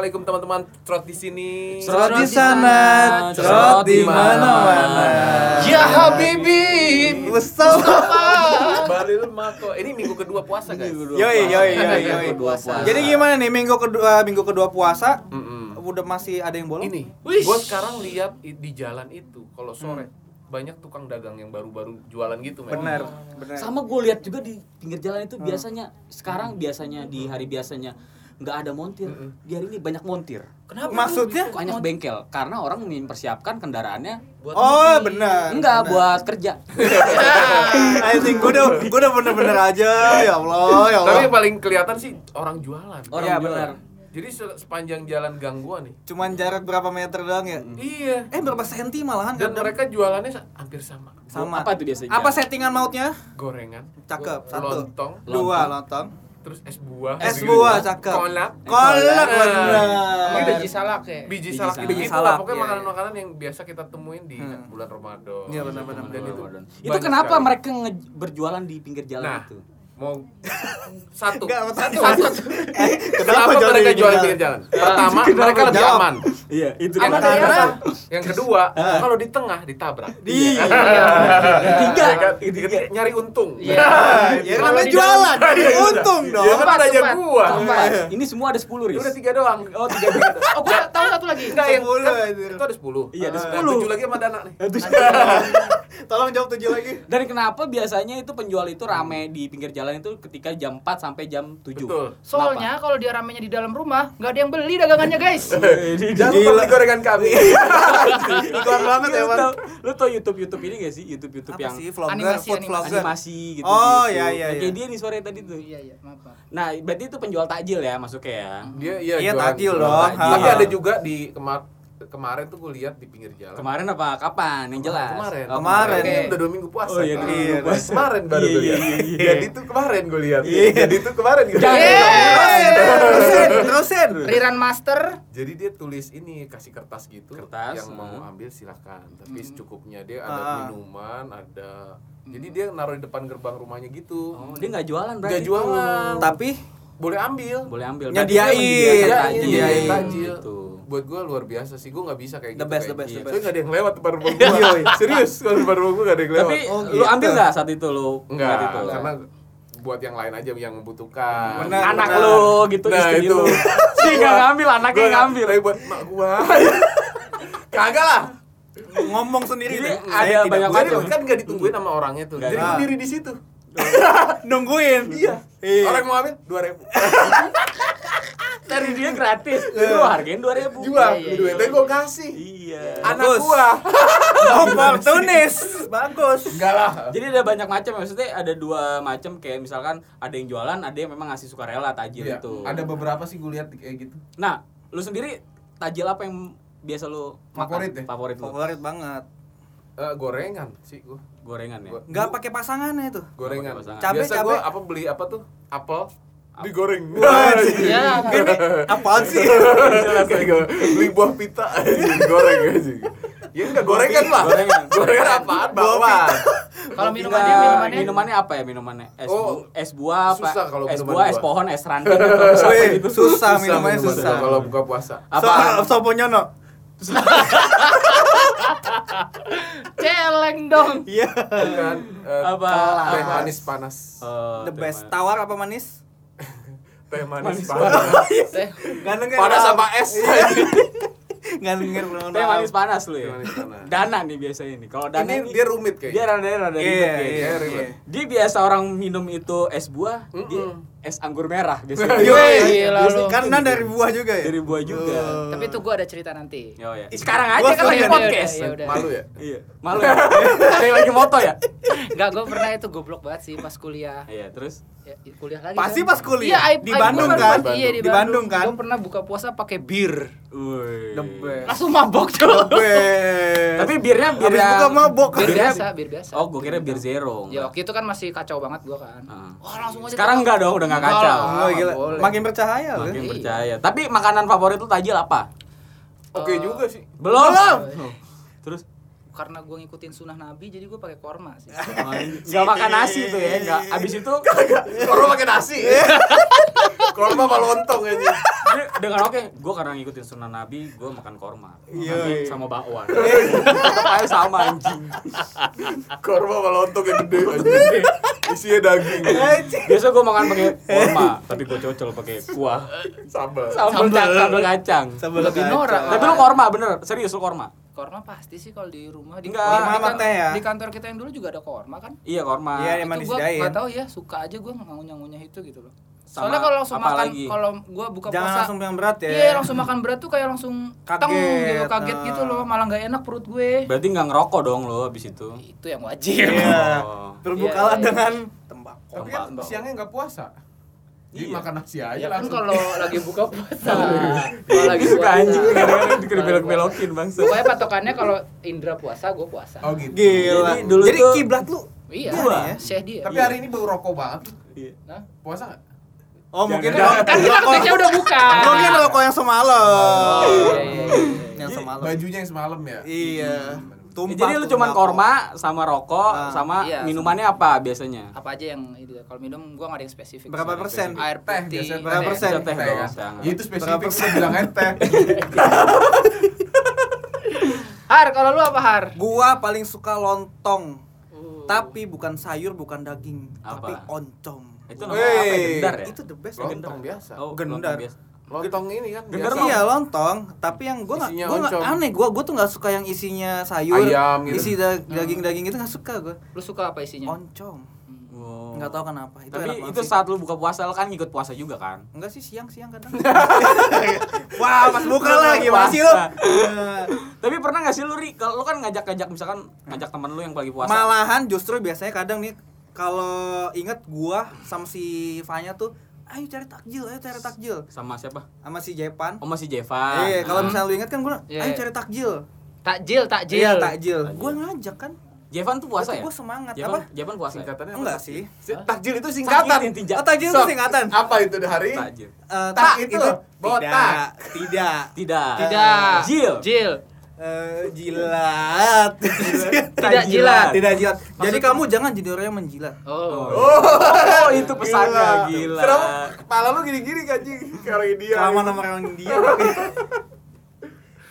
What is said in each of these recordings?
Assalamualaikum teman-teman Trot di sini. Trot di sana, trot di mana-mana. Ya Habibi. Mustafa. Balil Mako. Ini minggu kedua puasa guys. Yoi, yoi, yoi, yoi. Kedua puasa. Jadi gimana nih minggu kedua minggu kedua puasa? Mm-mm. Udah masih ada yang bolong? Ini, gue sekarang lihat di jalan itu kalau sore banyak tukang dagang yang baru-baru jualan gitu men. Bener, bener. Sama gue lihat juga di pinggir jalan itu biasanya sekarang biasanya di hari biasanya nggak ada montir. Di hari ini banyak montir. Kenapa? Maksudnya? Banyak bengkel karena orang mempersiapkan kendaraannya Buat Oh, benar. enggak benar. buat kerja. I think gue udah gue udah bener-bener aja ya Allah ya Allah. Tapi yang paling kelihatan sih orang jualan. Orang Iya, jualan. benar. Jadi se- sepanjang jalan gang gua nih. Cuman jarak berapa meter doang ya? Iya. Eh berapa senti malahan Dan kadang. mereka jualannya hampir sama. sama. Apa itu biasanya? Apa settingan mautnya? Gorengan. Cakep, satu. Lontong. Dua lontong. Terus es buah. Es buah cakep. Kolak. Kolak Nah. Ini biji salak ya. Biji Biji salak gitu Biji salak. Pokoknya iya, makanan-makanan yang biasa kita temuin di Hmm. bulan Ramadan. Iya, benar-benar, Dan itu. Itu kenapa sekali. mereka nge- berjualan di pinggir jalan Nah, itu? Mau satu. Enggak, satu. satu. satu. Eh, Kenapa jadi mereka jual pinggir jalan? Pertama, mereka lebih Jawab. aman. Iya, itu Yang apa? yang kedua, kalau di tengah ditabrak. Iya. Tiga. Ya kan? Ketiga, nyari untung. Iya. Ya namanya jualan, untung dong. Ya kan empat. gua. Ini semua ada 10 Ya Riz. udah tiga doang. Oh, tiga. Oh, gua tahu satu lagi. Enggak yang Sepuluh, kan, itu ada sepuluh. Iya, ada Dan 10. Tujuh lagi sama Dana nih. Tolong jawab tujuh lagi. Dan kenapa biasanya itu penjual itu rame di pinggir jalan itu ketika jam 4 sampai jam 7? Betul. Soalnya kalau dia ramenya di dalam rumah, nggak ada yang beli dagangannya, guys. Jangan lupa beli gorengan kami. Iklan banget ya, Bang. tau, lu tau YouTube YouTube ini gak sih? YouTube YouTube Apa yang sih vlogger, Animasi, food animasi. vlogger? animasi gitu. Oh, gitu. iya, iya, iya. Kayak dia nih sore tadi tuh. Iya, iya, maaf. Nah, berarti itu penjual takjil ya masuknya ya. Dia iya Iya, jualan- takjil jualan dong. takjil. Tapi ada juga di kemar kemarin tuh gue lihat di pinggir jalan. Kemarin apa? Kapan? Yang jelas. Kemarin. Oh, Kemarin. Ini udah dua minggu puasa. Oh, iya, kan? dua minggu Iya, puasa. Kemarin baru Iya, iya, iya, iya. Jadi itu kemarin gue lihat. Iya. Jadi itu kemarin gue lihat. Terusin, terusin. Riran Master. Jadi dia tulis ini kasih kertas gitu. Kertas, Yang mau ambil silakan. Tapi secukupnya dia ada Ah. minuman, ada. Jadi dia naruh di depan gerbang rumahnya gitu. Oh, dia nggak jualan berarti. Nggak jualan. Tapi Boleh ambil. Boleh ambil. Nyediain. Iya, nyediain takjil. Gitu. Buat gue luar biasa sih, gue nggak bisa kayak The gitu. best, kayak the best, the Soalnya best. nggak ada yang lewat depan rumah gue. Serius, kalau depan rumah gue nggak ada yang lewat. Tapi Oh, lu gitu. ambil nggak saat itu lu? Enggak, Saat itu? karena buat yang lain aja yang membutuhkan. Benar. anak benar. lu gitu Nah, istri itu. lu. Sih nggak ngambil, anaknya Gua ngambil. Tapi buat mak gua. Kagak lah. ngomong sendiri Jadi deh. ada tidak banyak. Jadi kan nggak ditungguin sama orangnya tuh. Nggak Jadi ada. gua diri di situ. nungguin. Iya. Iya. Orang mau ambil dua ribu. Dari dia gratis. Lu hargain 2000. Jual. Iya, iya, Duitnya iya. gua kasih. Iya. Anak Bagus. gua. Oportunis. Bagus. Enggak lah. Jadi ada banyak macam maksudnya ada dua macam kayak misalkan ada yang jualan, ada yang memang ngasih sukarela tajil Iya, itu. Ada beberapa sih gue lihat kayak gitu. Nah, lu sendiri tajil apa yang biasa lu makan? Favorit ya? Favorit lu. Favorit banget. Eh, gorengan sih gua. Gorengan ya. Gua- Nggak pakai pasangannya itu. Gorengan. Pasangan. Cabe, Biasa cabe. gua apa beli apa tuh? Apel digoreng. Iya. Ini apaan sih? Beli buah pita digoreng aja. Ya enggak gorengan lah. Gorengan. Gorengan apaan? Bakwan. Kalau minumannya, minumannya. minumannya apa ya minumannya? Es, Oh, bu- es buah apa? susah kalau es buah, es pohon, es ranting atau gitu. susah minumannya minuman susah. kalau buka puasa. Apa? So, sopo nyono. Celeng dong. Iya. Bukan eh, Apa? teh manis panas. Oh, The best. Tawar apa manis? Teh manis Manis panas. Teh. Ganteng kan? Panas sama es. Nggak denger Teh manis panas lu ya. Dana nih biasanya nih. Kalau dana Ini ini dia rumit dia kayaknya. rada rada Iya, kayaknya. iya, ribet. iya. Dia biasa orang minum itu es buah, dia es anggur merah biasanya. Yo, Gila lu. Karena dari buah juga ya? Dari buah juga. Oh. Tapi itu gua ada cerita nanti. Oh ya. Sekarang aja Gua kan lagi podcast. Ya udah. Malu ya? Iya. Malu ya. Yang lagi moto ya? Enggak, gua pernah itu goblok banget sih pas kuliah. Iya, terus kuliah lagi. Pasti kan. pas kuliah. Iya, aib- Di aib Bandung kan? Iya, di, Di Bandung kan? Pernah buka puasa pakai bir. Wih. Langsung mabok tuh. Tapi birnya bir Habis yang- buka mabok. Bir biasa, bir biasa. Oh, gua kira bir zero. Ya waktu itu kan masih kacau banget gua kan. Ah. Wah, langsung aja. Sekarang enggak dong, udah enggak kacau. Oh, gila. boleh. Makin bercahaya. Makin percaya. Tapi makanan favorit lu tajil apa? Oke Eh, juga sih. Belum. Belum. Terus Karena gua ngikutin sunnah Nabi jadi gua pakai korma sih. enggak makan nasi tuh ya, enggak. Abis itu Kalau pakai nasi. Korma sama lontong aja. Dengan oke, gue karena ngikutin sunnah Nabi, gue makan korma. Iya, iya. sama bakwan. Kayak sama anjing. Korma sama lontong yang gede aja. Isinya daging. Biasa gue makan pakai korma, tapi gue cocol pakai kuah. Sambal. Sambal Sambal. sambal kacang. Sambal Lebih kacang. norak. Tapi lu korma bener, serius lu korma. Korma pasti sih kalau di rumah di, Enggak. di, Korma di, teh ya? di kantor kita yang dulu juga ada korma kan Iya korma. Iya, emang itu gua disediain. nggak tahu ya suka aja gua ngunyah-ngunyah itu gitu loh Sama soalnya kalau langsung makan kalau gua buka Jangan puasa langsung yang berat ya. iya langsung makan berat tuh kayak langsung Kaget, teng gitu kaget nah. gitu loh malah nggak enak perut gue Berarti nggak ngerokok dong lo abis itu. itu yang wajib Iya. Oh. Berbukalah Iya, iya. dengan tembakau. Tapi kan siangnya nggak puasa. Jadi Iya. makan nasi aja ya kan langsung. kalau lagi buka puasa kalau lagi Suka anjing kadang-kadang Kalau dibelok-belokin bang. pokoknya patokannya kalau Indra puasa gue puasa Oh gitu. Gila. Jadi dulu Jadi tuh- kiblat lu. iya Gua. ya? syekh dia Tapi hari ini bau rokok banget. Iya. Nah, Puasa nggak? Oh, mungkin Jangan. kan kita konteksnya udah buka Mungkin rokok yang semalam. Oh, iya, iya, iya, iya. Yang semalam. Bajunya yang semalam ya. Iya. Ya, Tumpah. jadi lu cuman korma sama rokok Ah, sama iya, minumannya apa biasanya? apa aja yang itu kalau minum gua nggak ada yang spesifik Berapa persen? air Teh putih biasanya Berapa teh. persen? Teh Teh jangan. Ya itu spesifik udah bilangnya teh. har kalau lu apa har Gua paling suka lontong. Uh. Tapi bukan sayur, bukan daging, Apa? tapi oncom. Itu namanya apa ya? Gendar ya? Itu the best. Lontong biasa. Oh, Gendar. lontong biasa. Lontong ini kan Gendar biasa. Iya lontong, tapi yang gue nggak, Isinya gue nggak oncom. aneh, gue gue tuh nggak suka yang isinya sayur, Ayam gitu. isi da- daging-daging itu nggak suka gue. lu suka apa isinya Oncom, Wow. nggak tahu kenapa. Itu Tapi itu saat lu buka puasa lu kan ngikut puasa juga kan? enggak sih siang-siang kadang. Wah, pas buka lagi masih lu. Tapi pernah gak sih lu Ri, kalau lu kan ngajak-ngajak misalkan ngajak temen lu yang lagi puasa. Malahan justru biasanya kadang nih kalau inget gua sama si Fanya tuh, ayo cari takjil, ayo cari takjil. sama siapa? Sama si Jepan. Oh masih Jeva. Iya, kalau Hmm. misalnya lu inget kan gua, Iya, ayo cari takjil. takjil takjil Iya, takjil. Takjil. Gua ngajak kan. Jevan tuh puasa Berarti ya? Gua semangat. Jevan, Apa? Jevan puasa. ya? Singkatannya apa? Enggak sih. Si- Takjil itu Singkatan intinya. Oh, takjil itu singkatan. Apa itu hari? Takjil. Eh, Tak itu, tidak, botak. tidak. Tidak. tidak Jil. jil Eh, jilat. Tidak jilat. Tidak jilat. Jadi kamu jangan jadi orang yang menjilat. oh Oh, itu pesannya gila. Kenapa kepala lu gini-gini anjing? Kayak orang India. Sama orang India.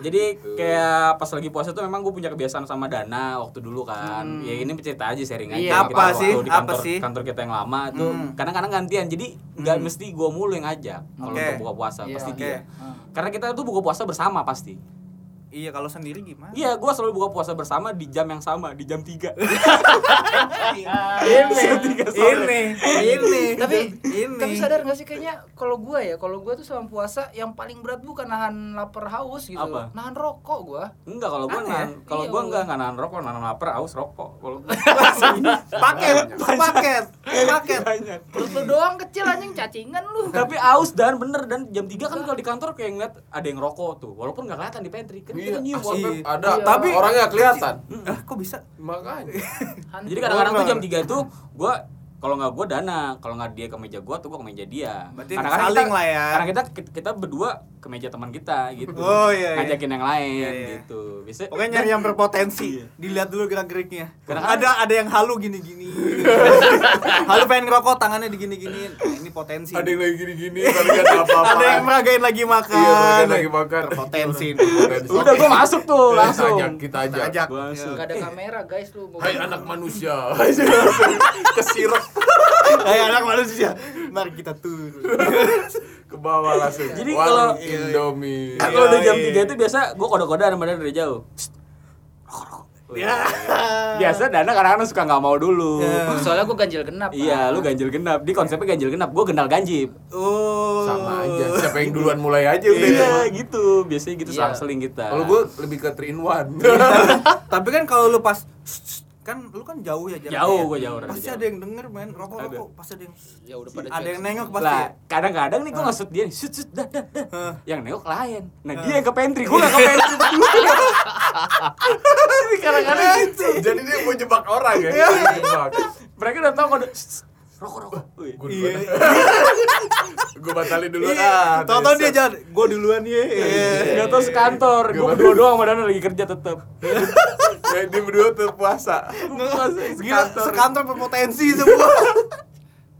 Jadi kayak pas lagi puasa tuh memang gue punya kebiasaan sama Dana waktu dulu kan. Hmm. Ya ini cerita aja sharing aja. Iya, apa sih? Di Apa kantor, sih? kantor kita yang lama tuh Hmm. kadang-kadang gantian. Jadi nggak Hmm. mesti gue mulu yang ngajak kalau untuk buka puasa Iya, pasti oke. dia. Ah. Karena kita tuh buka puasa bersama pasti. Iya, kalau sendiri gimana? Iya, gue selalu buka puasa bersama di jam yang sama, di jam 3 ini, ini, ini. tapi ini. tapi sadar gak sih kayaknya kalau gua ya kalau gua tuh selama puasa yang paling berat bukan nahan lapar haus gitu Apa? nahan rokok gua Enggak, kalau gue ya? nahan, kalau Iya, gue gua. enggak enggak nahan rokok, nahan lapar, aus rokok. Kalau paket, paket, paket. perut lu doang kecil anjing cacingan lu Tapi aus dan bener dan jam 3 kan kalau di kantor kayak ngeliat ada yang rokok tuh. Walaupun nggak kelihatan di pantry. Kan Iya, Ada, Iya. tapi orangnya kelihatan. Ah, kok bisa? Makanya. Jadi kadang-kadang tuh jam 3 tuh gua kalau nggak gua dana, kalau nggak dia ke meja gua tuh gua ke meja dia. Berarti Kadang-kadang saling kita, lah ya. Karena kita kita berdua ke meja teman kita gitu. Oh, iya, iya. Ngajakin yang lain Iya, iya. gitu. Bisa Pokoknya nyari yang berpotensi. Dilihat dulu gerak-geriknya. Kadang-kadang- Ada ada yang halu gini-gini. halu pengen ngerokok, tangannya digini-giniin. Nah, ini potensi. Ada yang lagi gini-gini, tapi nggak ada apa-apa. Ada yang meragain lagi makan. Iya, lagi makan. Potensi. Potensi. Udah gua masuk tuh Kita langsung. ajak, kita ajak. Ajak. Gua langsung. Gak ada kamera guys lu Hai anak manusia. Kesirok Kayak anak manusia. Mari kita turun. Ke bawah langsung. Jadi kalau- Indomie. Nah, kalau udah jam Iya. 3 itu biasa gua kode-kode sama dia dari jauh. Ya. Biasa Dana kadang-kadang suka nggak mau dulu. Ya. soalnya gua ganjil genap Iya, lu ganjil genap. Di konsepnya ganjil genap, gua gendal ganjip. Oh. sama aja. Siapa yang duluan mulai aja udah. Iya, gitu. Biasanya gitu Iya. seling kita. Kalau gue lebih ke 3 in 1. Tapi kan kalau lu pas kan lu kan jauh ya jaraknya Jauh, ya. gua jauh, Pasti jauh. ada yang denger men rokok Ada. rokok pasti ada yang ya udah pada ada yang nengok pasti lah ya. kadang-kadang nih gue nggak dia nih sut sut dah dah dah Hah. yang nengok klien nah Hah. dia yang ke pantry gue nggak ke pantry kadang-kadang gitu Jadi dia mau jebak orang ya. Iya. Mereka udah tahu kode "Shh, shh, rokok rokok. Gue Iya. Gue batalin dulu Iya. ah. Tahu-tahu dia besok. jalan, gua duluan ya. nggak tahu sekantor gue berdua doang Dana lagi kerja tetap Ya, dia berdua tuh puasa. Gila, sekantor berpotensi semua.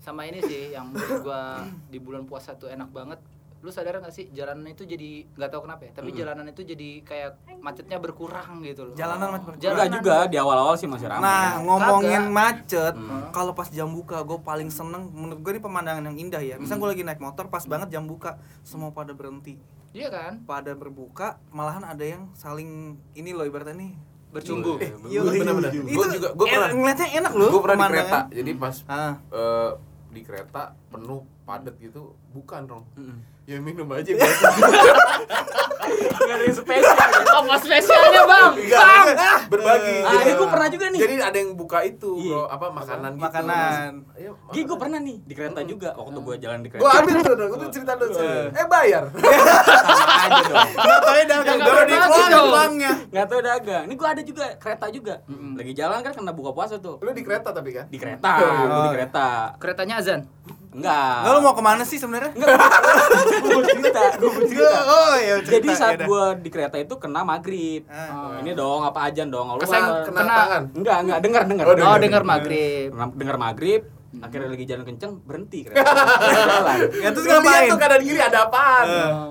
sama ini sih yang menurut gua di bulan puasa tuh enak banget lu sadar gak sih jalanan itu jadi nggak tahu kenapa ya tapi jalanan itu jadi kayak macetnya berkurang gitu loh Jalanan macet berkurang. Enggak juga di awal-awal sih masih ramai. Nah, ngomongin Kagak. macet, Hmm. kalau pas jam buka, gue paling seneng. Menurut gue ini pemandangan yang indah ya. Misal gue lagi naik motor, pas banget jam buka, semua pada berhenti, iya kan pada berbuka. Malahan ada yang saling ini loh ibaratnya nih bercumbu Eh, Iya, bener-bener. Itu Gua juga- gua pernah- en- ngeliatnya enak loh. gue pernah di kereta jadi pas Ah. Di kereta penuh padat gitu bukan dong Mm-mm. ya minum aja ada yang spesial. apa spesialnya bang Enggak, berbagi Ah, Jadi- ini gua pernah juga nih. jadi ada yang buka itu Iya. bro apa makanan gitu Makanan. Gih, gue pernah nih di kereta juga waktu gue jalan di kereta. gue ambil tuh gue tuh cerita dulu eh bayar sama aja dong. Nggak tahu ya dagang baru dikeluarin dong. uangnya. Nggak tahu dagang. Ini gue ada juga kereta juga. Lagi jalan kan kena buka puasa tuh. lu di kereta tapi kan Di kereta, gua di kereta. keretanya azan Enggak. Nggak lu mau ke mana sih sebenarnya? Gue mau cerita, gue cerita. Oh iya Jadi cerita, saat yaudah. gue di kereta itu kena maghrib. Ah. Ini dong apa ajan dong. Lu kan- kena, kena- tangan Enggak, enggak dengar dengar. Oh, oh dengar. dengar maghrib dengar maghrib. Akhirnya lagi jalan kenceng berhenti kereta. jalan. Ya terus lihat ngapain? tuh kanan kiri ada apaan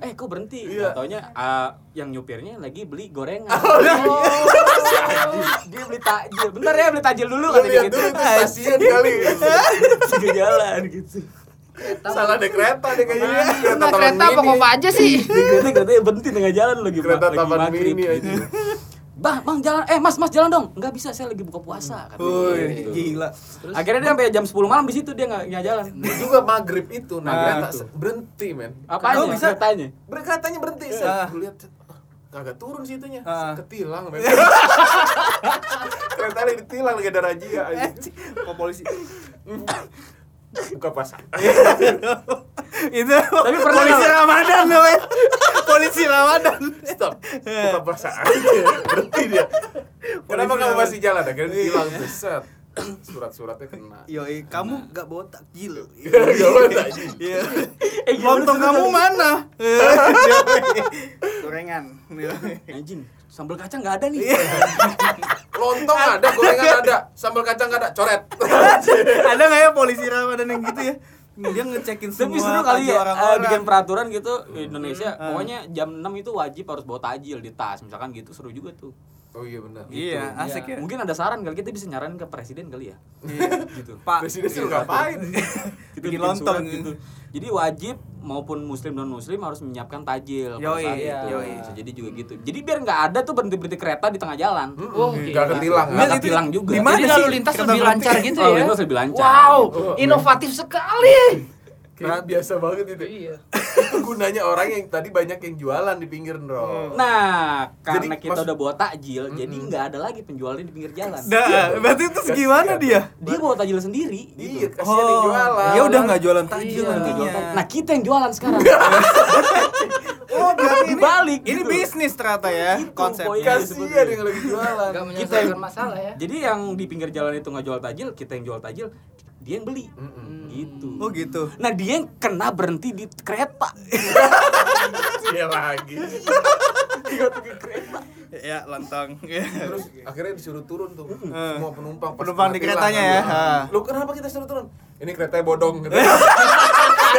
Eh kok berhenti? Iya. Iya. Taunya ah, yang nyupirnya lagi beli gorengan. Oh, iya. takjil. Bentar ya beli takjil dulu lihat gitu. dulu itu stasiun kali Sudah jalan gitu. salah deh kereta deh kayaknya kereta nah, taman kereta apa kok aja sih kereta kereta berhenti tengah jalan lagi kereta taman maghrib mini gitu. aja Bang, bang jalan. Eh, Mas, Mas jalan dong. Enggak bisa, saya lagi buka puasa katanya Wih, gitu. gila. Akhirnya dia sampai jam 10 malam di situ dia nggak nggak jalan. Dia juga maghrib itu nah, Nah, kereta berhenti men Apanya? Kau bisa? Keretanya? Ber- keretanya berhenti Iya. gue lihat kagak turun situnya Ah. ketilang men kereta lagi ditilang lagi ada razia aja. Kok polisi? buka pasar itu Tapi pernah polisi? Ramadan namanya. polisi Ramadan. stop buka pasar berhenti dia kenapa kamu masih jalan akhirnya ditilang tuh set surat-suratnya kena Yoi, kamu gak bawa takjil. Gak bawa takjil. Iya. Eh, gimana Lontong kamu mana? Gorengan. Anjing, sambal kacang nggak ada nih. Lontong ada gorengan ada sambal kacang nggak ada coret Ada nggak ya polisi Ramadan yang gitu ya? Dia ngecekin semua Tapi seru kali ya orang-orang. eh, bikin peraturan gitu di Indonesia. Pokoknya jam 6 itu wajib harus bawa tajil di tas, misalkan gitu seru juga tuh. Oh iya benar Iya, asik ya. Mungkin ada saran kali kita bisa nyaranin ke presiden kali ya. Iya. gitu. Pak, presiden suruh ngapain Kita Bikin lontong surat gitu. Jadi wajib maupun muslim non muslim harus menyiapkan tajil. Yoi, saat iya. itu. yoi. Bisa jadi juga gitu. Jadi biar nggak ada tuh berhenti berhenti kereta di tengah jalan. Oh, nggak gila. ketilang Nggak itu ketilang juga. di mana Jadi sih? lalu lintas lebih berhenti. lancar gitu Lalu ya lintas lebih lancar. wow Oh, inovatif sekali Kayak biasa banget itu iya gunanya orang yang tadi banyak yang jualan di pinggir bro Nah, karena Jadi, kita maksud- udah bawa takjil, jadi nggak ada lagi penjualnya di pinggir jalan. Dah, berarti itu gimana dia? Dia bawa takjil sendiri. iya Gitu. kasihan yang jualan dia udah nggak jualan takjil Iya. nantinya. Nah, kita yang jualan sekarang. Oh, berarti ini, Dibalik ini gitu. bisnis ternyata ya Gitu, konsepnya. kasihan yang lagi jualan Kita menyelesaikan yang- masalah ya Jadi yang di pinggir jalan itu nggak jual tajil, kita yang jual tajil, dia yang beli. Mm-mm. Gitu. Oh gitu. Nah, dia yang kena berhenti di kereta. iya lagi Ya, lontong. terus akhirnya disuruh turun tuh semua penumpang pas Penumpang di keretanya ya. kan. Ha. lu kenapa kita suruh turun ini keretanya bodong gitu Nggak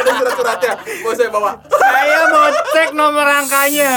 ada surat-suratnya mau saya bawa Saya mau cek nomor rangkanya.